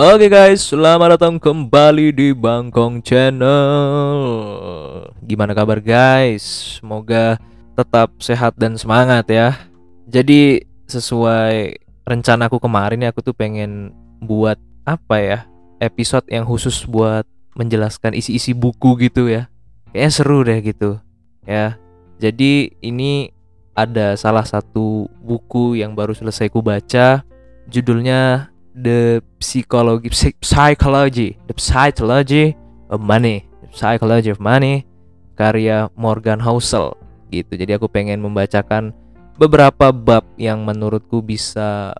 Oke guys, selamat datang kembali di Bangkong Channel. Gimana kabar guys? Semoga tetap sehat dan semangat ya. Jadi sesuai rencanaku kemarin ya, aku tuh pengen buat apa ya? Episode yang khusus buat menjelaskan isi-isi buku gitu ya. Kayaknya seru deh gitu. Ya. Jadi ini ada salah satu buku yang baru selesai ku baca judulnya The Psychology Psychology The Psychology of Money The Psychology of Money karya Morgan Housel gitu. Jadi aku pengen membacakan beberapa bab yang menurutku bisa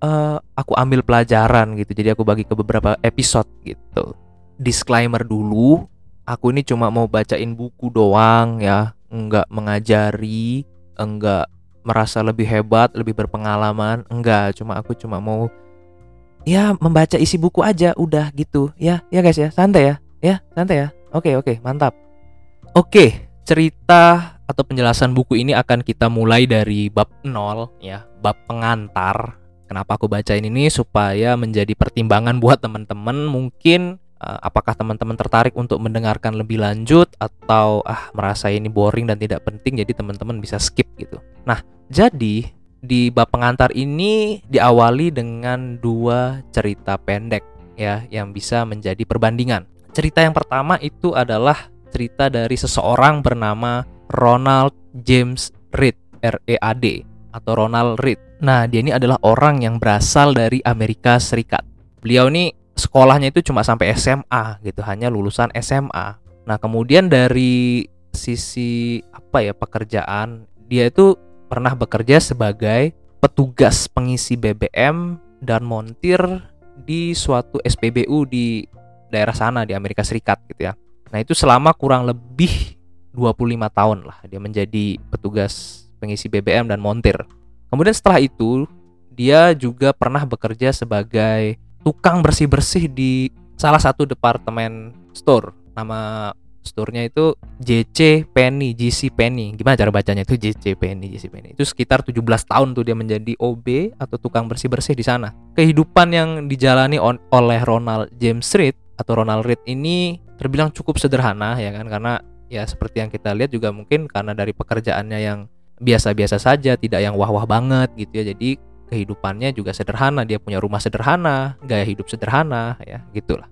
uh, aku ambil pelajaran gitu. Jadi aku bagi ke beberapa episode gitu. Disclaimer dulu aku ini cuma mau bacain buku doang ya. Nggak mengajari enggak merasa lebih hebat, lebih berpengalaman, enggak, cuma aku cuma mau ya membaca isi buku aja udah gitu. Ya, ya guys ya, santai ya. Ya, santai ya. Oke, oke, mantap. Oke, cerita atau penjelasan buku ini akan kita mulai dari bab 0 ya, bab pengantar. Kenapa aku bacain ini supaya menjadi pertimbangan buat teman-teman mungkin uh, apakah teman-teman tertarik untuk mendengarkan lebih lanjut atau ah merasa ini boring dan tidak penting jadi teman-teman bisa skip gitu. Nah, jadi di bab pengantar ini diawali dengan dua cerita pendek ya yang bisa menjadi perbandingan. Cerita yang pertama itu adalah cerita dari seseorang bernama Ronald James Reed, R E A D atau Ronald Reed. Nah, dia ini adalah orang yang berasal dari Amerika Serikat. Beliau ini sekolahnya itu cuma sampai SMA gitu, hanya lulusan SMA. Nah, kemudian dari sisi apa ya pekerjaan, dia itu pernah bekerja sebagai petugas pengisi BBM dan montir di suatu SPBU di daerah sana di Amerika Serikat gitu ya. Nah, itu selama kurang lebih 25 tahun lah dia menjadi petugas pengisi BBM dan montir. Kemudian setelah itu dia juga pernah bekerja sebagai tukang bersih-bersih di salah satu departemen store. Nama store-nya itu JC Penny, GC Penny. Gimana cara bacanya itu JC Penny, JC Penny. Itu sekitar 17 tahun tuh dia menjadi OB atau tukang bersih-bersih di sana. Kehidupan yang dijalani oleh Ronald James Reed atau Ronald Reed ini terbilang cukup sederhana ya kan karena ya seperti yang kita lihat juga mungkin karena dari pekerjaannya yang biasa-biasa saja, tidak yang wah-wah banget gitu ya. Jadi kehidupannya juga sederhana, dia punya rumah sederhana, gaya hidup sederhana, ya gitulah.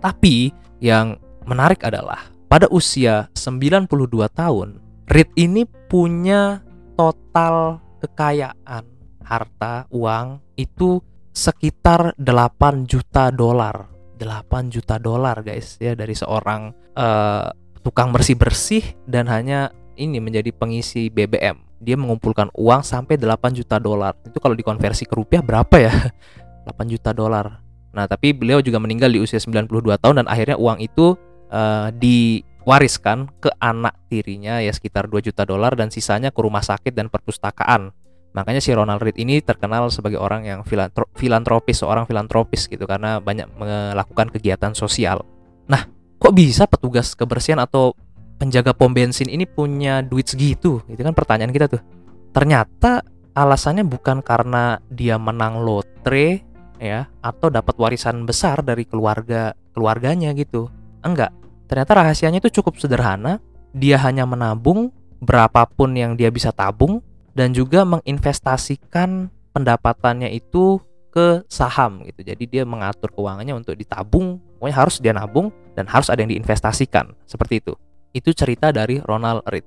Tapi yang menarik adalah pada usia 92 tahun, Reed ini punya total kekayaan harta uang itu sekitar 8 juta dolar. 8 juta dolar guys ya dari seorang uh, tukang bersih-bersih dan hanya ini menjadi pengisi BBM dia mengumpulkan uang sampai 8 juta dolar. Itu kalau dikonversi ke rupiah berapa ya? 8 juta dolar. Nah, tapi beliau juga meninggal di usia 92 tahun dan akhirnya uang itu uh, diwariskan ke anak tirinya ya sekitar 2 juta dolar dan sisanya ke rumah sakit dan perpustakaan. Makanya si Ronald Reed ini terkenal sebagai orang yang filantro filantropis, seorang filantropis gitu karena banyak melakukan kegiatan sosial. Nah, kok bisa petugas kebersihan atau penjaga pom bensin ini punya duit segitu? Itu kan pertanyaan kita tuh. Ternyata alasannya bukan karena dia menang lotre ya atau dapat warisan besar dari keluarga keluarganya gitu. Enggak. Ternyata rahasianya itu cukup sederhana. Dia hanya menabung berapapun yang dia bisa tabung dan juga menginvestasikan pendapatannya itu ke saham gitu. Jadi dia mengatur keuangannya untuk ditabung, pokoknya harus dia nabung dan harus ada yang diinvestasikan. Seperti itu. Itu cerita dari Ronald Reed.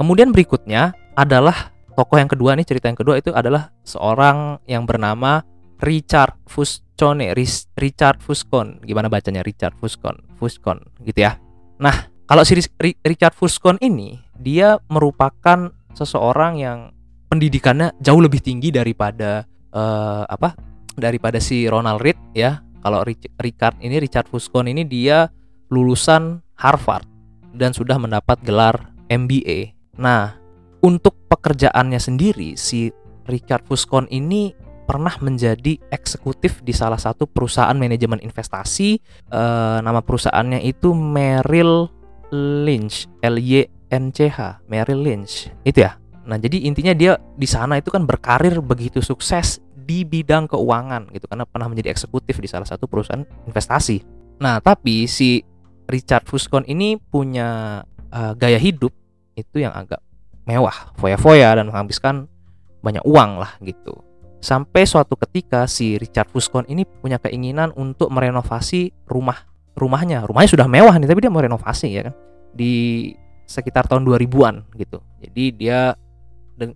Kemudian berikutnya adalah tokoh yang kedua nih cerita yang kedua itu adalah seorang yang bernama Richard Fuscone, Richard Fuscon. Gimana bacanya Richard Fuscon? Fuscon gitu ya. Nah, kalau si Richard Fuscon ini dia merupakan seseorang yang pendidikannya jauh lebih tinggi daripada uh, apa? daripada si Ronald Reed ya. Kalau Richard ini Richard Fuscon ini dia lulusan Harvard dan sudah mendapat gelar MBA. Nah, untuk pekerjaannya sendiri si Richard Fuscon ini pernah menjadi eksekutif di salah satu perusahaan manajemen investasi. E, nama perusahaannya itu Merrill Lynch, L Y N C H, Merrill Lynch. Itu ya. Nah, jadi intinya dia di sana itu kan berkarir begitu sukses di bidang keuangan gitu karena pernah menjadi eksekutif di salah satu perusahaan investasi. Nah, tapi si Richard Fuscon ini punya uh, gaya hidup itu yang agak mewah, foya-foya dan menghabiskan banyak uang lah gitu. Sampai suatu ketika si Richard Fuscon ini punya keinginan untuk merenovasi rumah rumahnya. Rumahnya sudah mewah nih, tapi dia mau renovasi ya kan. Di sekitar tahun 2000-an gitu. Jadi dia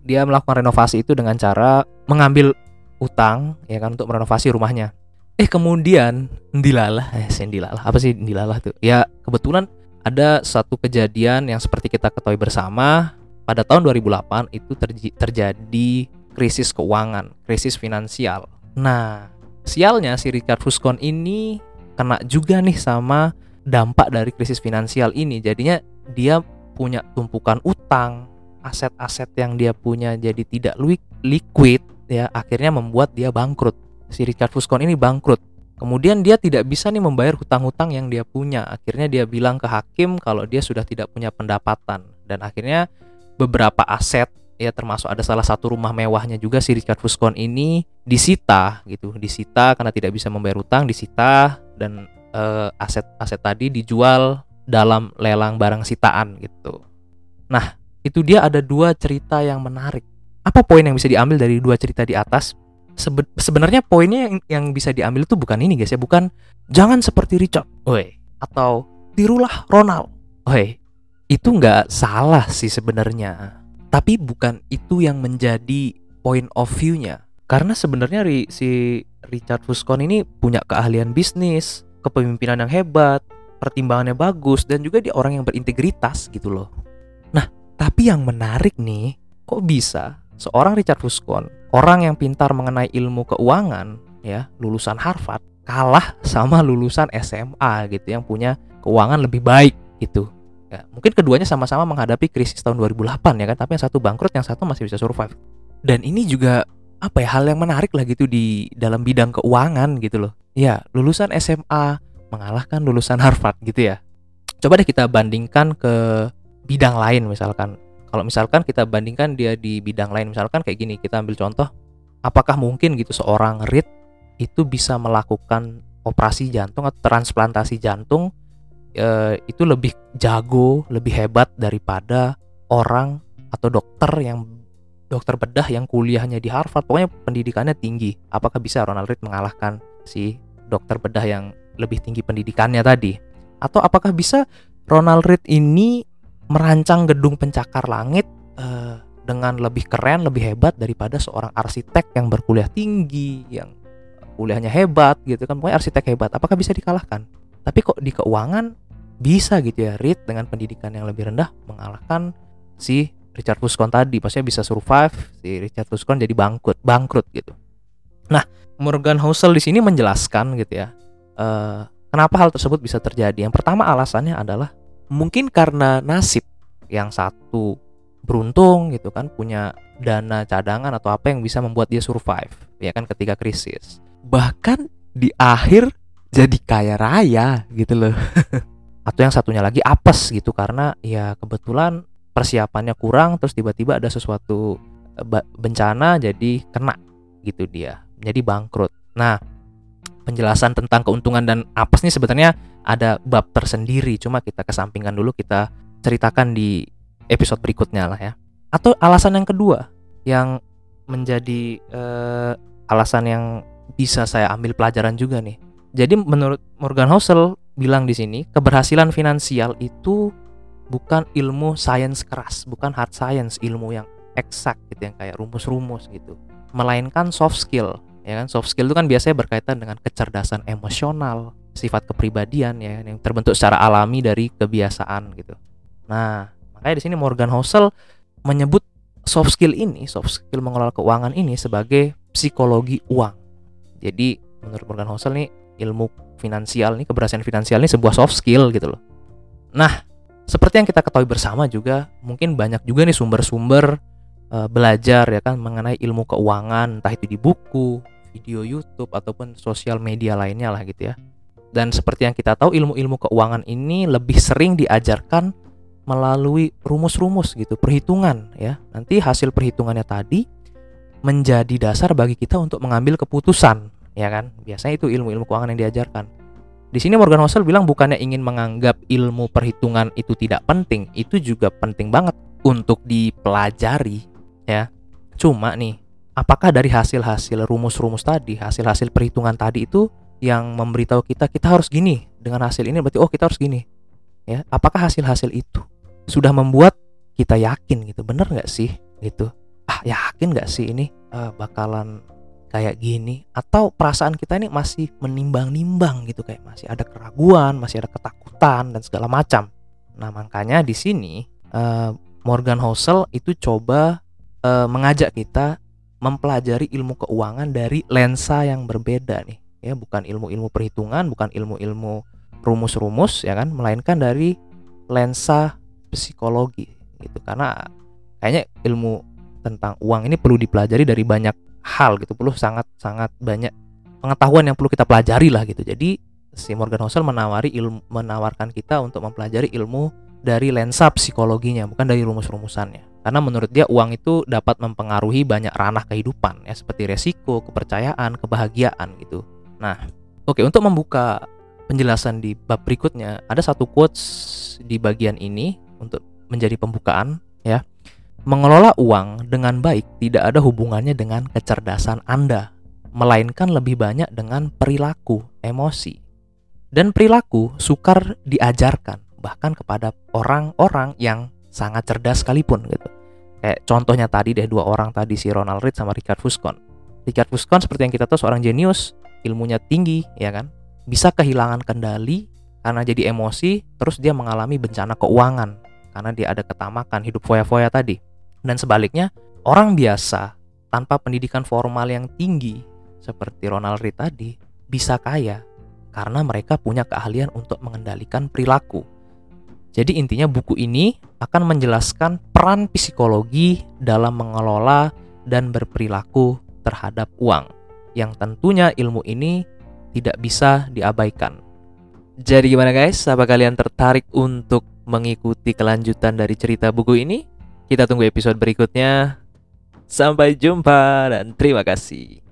dia melakukan renovasi itu dengan cara mengambil utang ya kan untuk merenovasi rumahnya. Eh kemudian ndilalah, eh ndilalah apa sih ndilalah tuh? Ya kebetulan ada satu kejadian yang seperti kita ketahui bersama pada tahun 2008 itu terjadi krisis keuangan, krisis finansial. Nah, sialnya si Richard Fuscon ini kena juga nih sama dampak dari krisis finansial ini. Jadinya dia punya tumpukan utang, aset-aset yang dia punya jadi tidak liquid ya akhirnya membuat dia bangkrut. Si Richard Fuscon ini bangkrut. Kemudian dia tidak bisa nih membayar hutang-hutang yang dia punya. Akhirnya dia bilang ke hakim kalau dia sudah tidak punya pendapatan dan akhirnya beberapa aset ya termasuk ada salah satu rumah mewahnya juga si Richard Fuscon ini disita gitu, disita karena tidak bisa membayar hutang, disita dan aset-aset uh, tadi dijual dalam lelang barang sitaan gitu. Nah, itu dia ada dua cerita yang menarik. Apa poin yang bisa diambil dari dua cerita di atas? Sebe sebenarnya poinnya yang, yang bisa diambil itu bukan ini guys ya, bukan jangan seperti Richard, oi, atau tirulah Ronald, oi. Itu nggak salah sih sebenarnya. Tapi bukan itu yang menjadi point of view-nya. Karena sebenarnya si Richard Fuscon ini punya keahlian bisnis, kepemimpinan yang hebat, pertimbangannya bagus dan juga dia orang yang berintegritas gitu loh. Nah, tapi yang menarik nih, kok bisa seorang Richard Fuscon, orang yang pintar mengenai ilmu keuangan, ya, lulusan Harvard, kalah sama lulusan SMA gitu yang punya keuangan lebih baik gitu. Ya, mungkin keduanya sama-sama menghadapi krisis tahun 2008 ya kan, tapi yang satu bangkrut, yang satu masih bisa survive. Dan ini juga apa ya hal yang menarik lah gitu di dalam bidang keuangan gitu loh. Ya, lulusan SMA mengalahkan lulusan Harvard gitu ya. Coba deh kita bandingkan ke bidang lain misalkan. Kalau misalkan kita bandingkan dia di bidang lain misalkan kayak gini, kita ambil contoh apakah mungkin gitu seorang RIT itu bisa melakukan operasi jantung atau transplantasi jantung e, itu lebih jago, lebih hebat daripada orang atau dokter yang dokter bedah yang kuliahnya di Harvard. Pokoknya pendidikannya tinggi. Apakah bisa Ronald Reed mengalahkan si dokter bedah yang lebih tinggi pendidikannya tadi? Atau apakah bisa Ronald Reed ini merancang gedung pencakar langit uh, dengan lebih keren, lebih hebat daripada seorang arsitek yang berkuliah tinggi, yang kuliahnya hebat gitu kan, pokoknya arsitek hebat. Apakah bisa dikalahkan? Tapi kok di keuangan bisa gitu ya Reed dengan pendidikan yang lebih rendah mengalahkan si Richard Fuscon tadi, maksudnya bisa survive si Richard Fuscon jadi bangkrut, bangkrut gitu. Nah, Morgan Housel di sini menjelaskan gitu ya, uh, kenapa hal tersebut bisa terjadi. Yang pertama alasannya adalah mungkin karena nasib yang satu beruntung gitu kan punya dana cadangan atau apa yang bisa membuat dia survive ya kan ketika krisis bahkan di akhir jadi kaya raya gitu loh atau yang satunya lagi apes gitu karena ya kebetulan persiapannya kurang terus tiba-tiba ada sesuatu e, bencana jadi kena gitu dia jadi bangkrut. Nah penjelasan tentang keuntungan dan apes nih sebenarnya ada bab tersendiri cuma kita kesampingkan dulu kita ceritakan di episode berikutnya lah ya. Atau alasan yang kedua yang menjadi uh, alasan yang bisa saya ambil pelajaran juga nih. Jadi menurut Morgan Housel bilang di sini keberhasilan finansial itu bukan ilmu sains keras bukan hard science ilmu yang eksak gitu yang kayak rumus-rumus gitu. Melainkan soft skill ya kan? Soft skill itu kan biasanya berkaitan dengan kecerdasan emosional sifat kepribadian ya yang terbentuk secara alami dari kebiasaan gitu. Nah makanya di sini Morgan Housel menyebut soft skill ini soft skill mengelola keuangan ini sebagai psikologi uang. Jadi menurut Morgan Housel nih ilmu finansial nih keberhasilan finansial ini sebuah soft skill gitu loh nah seperti yang kita ketahui bersama juga mungkin banyak juga nih sumber-sumber uh, belajar ya kan mengenai ilmu keuangan entah itu di buku video YouTube ataupun sosial media lainnya lah gitu ya. Dan seperti yang kita tahu ilmu-ilmu keuangan ini lebih sering diajarkan melalui rumus-rumus gitu, perhitungan ya. Nanti hasil perhitungannya tadi menjadi dasar bagi kita untuk mengambil keputusan, ya kan? Biasanya itu ilmu-ilmu keuangan yang diajarkan. Di sini Morgan Housel bilang bukannya ingin menganggap ilmu perhitungan itu tidak penting, itu juga penting banget untuk dipelajari, ya. Cuma nih, apakah dari hasil-hasil rumus-rumus tadi, hasil-hasil perhitungan tadi itu yang memberitahu kita kita harus gini, dengan hasil ini berarti oh kita harus gini. Ya, apakah hasil-hasil itu sudah membuat kita yakin gitu, bener nggak sih gitu? Ah yakin nggak sih ini uh, bakalan kayak gini atau perasaan kita ini masih menimbang-nimbang gitu kayak masih ada keraguan, masih ada ketakutan dan segala macam. Nah, makanya di sini uh, Morgan Housel itu coba uh, mengajak kita mempelajari ilmu keuangan dari lensa yang berbeda nih. Ya, bukan ilmu-ilmu perhitungan, bukan ilmu-ilmu rumus-rumus ya kan, melainkan dari lensa psikologi gitu. Karena kayaknya ilmu tentang uang ini perlu dipelajari dari banyak hal gitu perlu sangat sangat banyak pengetahuan yang perlu kita pelajari lah gitu. Jadi si Morgan Housel menawari ilmu menawarkan kita untuk mempelajari ilmu dari lensa psikologinya bukan dari rumus-rumusannya. Karena menurut dia uang itu dapat mempengaruhi banyak ranah kehidupan ya seperti resiko kepercayaan kebahagiaan gitu. Nah oke untuk membuka penjelasan di bab berikutnya ada satu quotes di bagian ini untuk menjadi pembukaan ya Mengelola uang dengan baik tidak ada hubungannya dengan kecerdasan Anda, melainkan lebih banyak dengan perilaku, emosi. Dan perilaku sukar diajarkan bahkan kepada orang-orang yang sangat cerdas sekalipun gitu. Kayak contohnya tadi deh dua orang tadi si Ronald Reed sama Richard Fuscon. Richard Fuscon seperti yang kita tahu seorang jenius, ilmunya tinggi, ya kan? Bisa kehilangan kendali karena jadi emosi, terus dia mengalami bencana keuangan karena dia ada ketamakan hidup foya-foya tadi. Dan sebaliknya, orang biasa tanpa pendidikan formal yang tinggi seperti Ronald Reed tadi bisa kaya karena mereka punya keahlian untuk mengendalikan perilaku. Jadi intinya buku ini akan menjelaskan peran psikologi dalam mengelola dan berperilaku terhadap uang yang tentunya ilmu ini tidak bisa diabaikan. Jadi gimana guys? Apa kalian tertarik untuk mengikuti kelanjutan dari cerita buku ini? Kita tunggu episode berikutnya. Sampai jumpa dan terima kasih.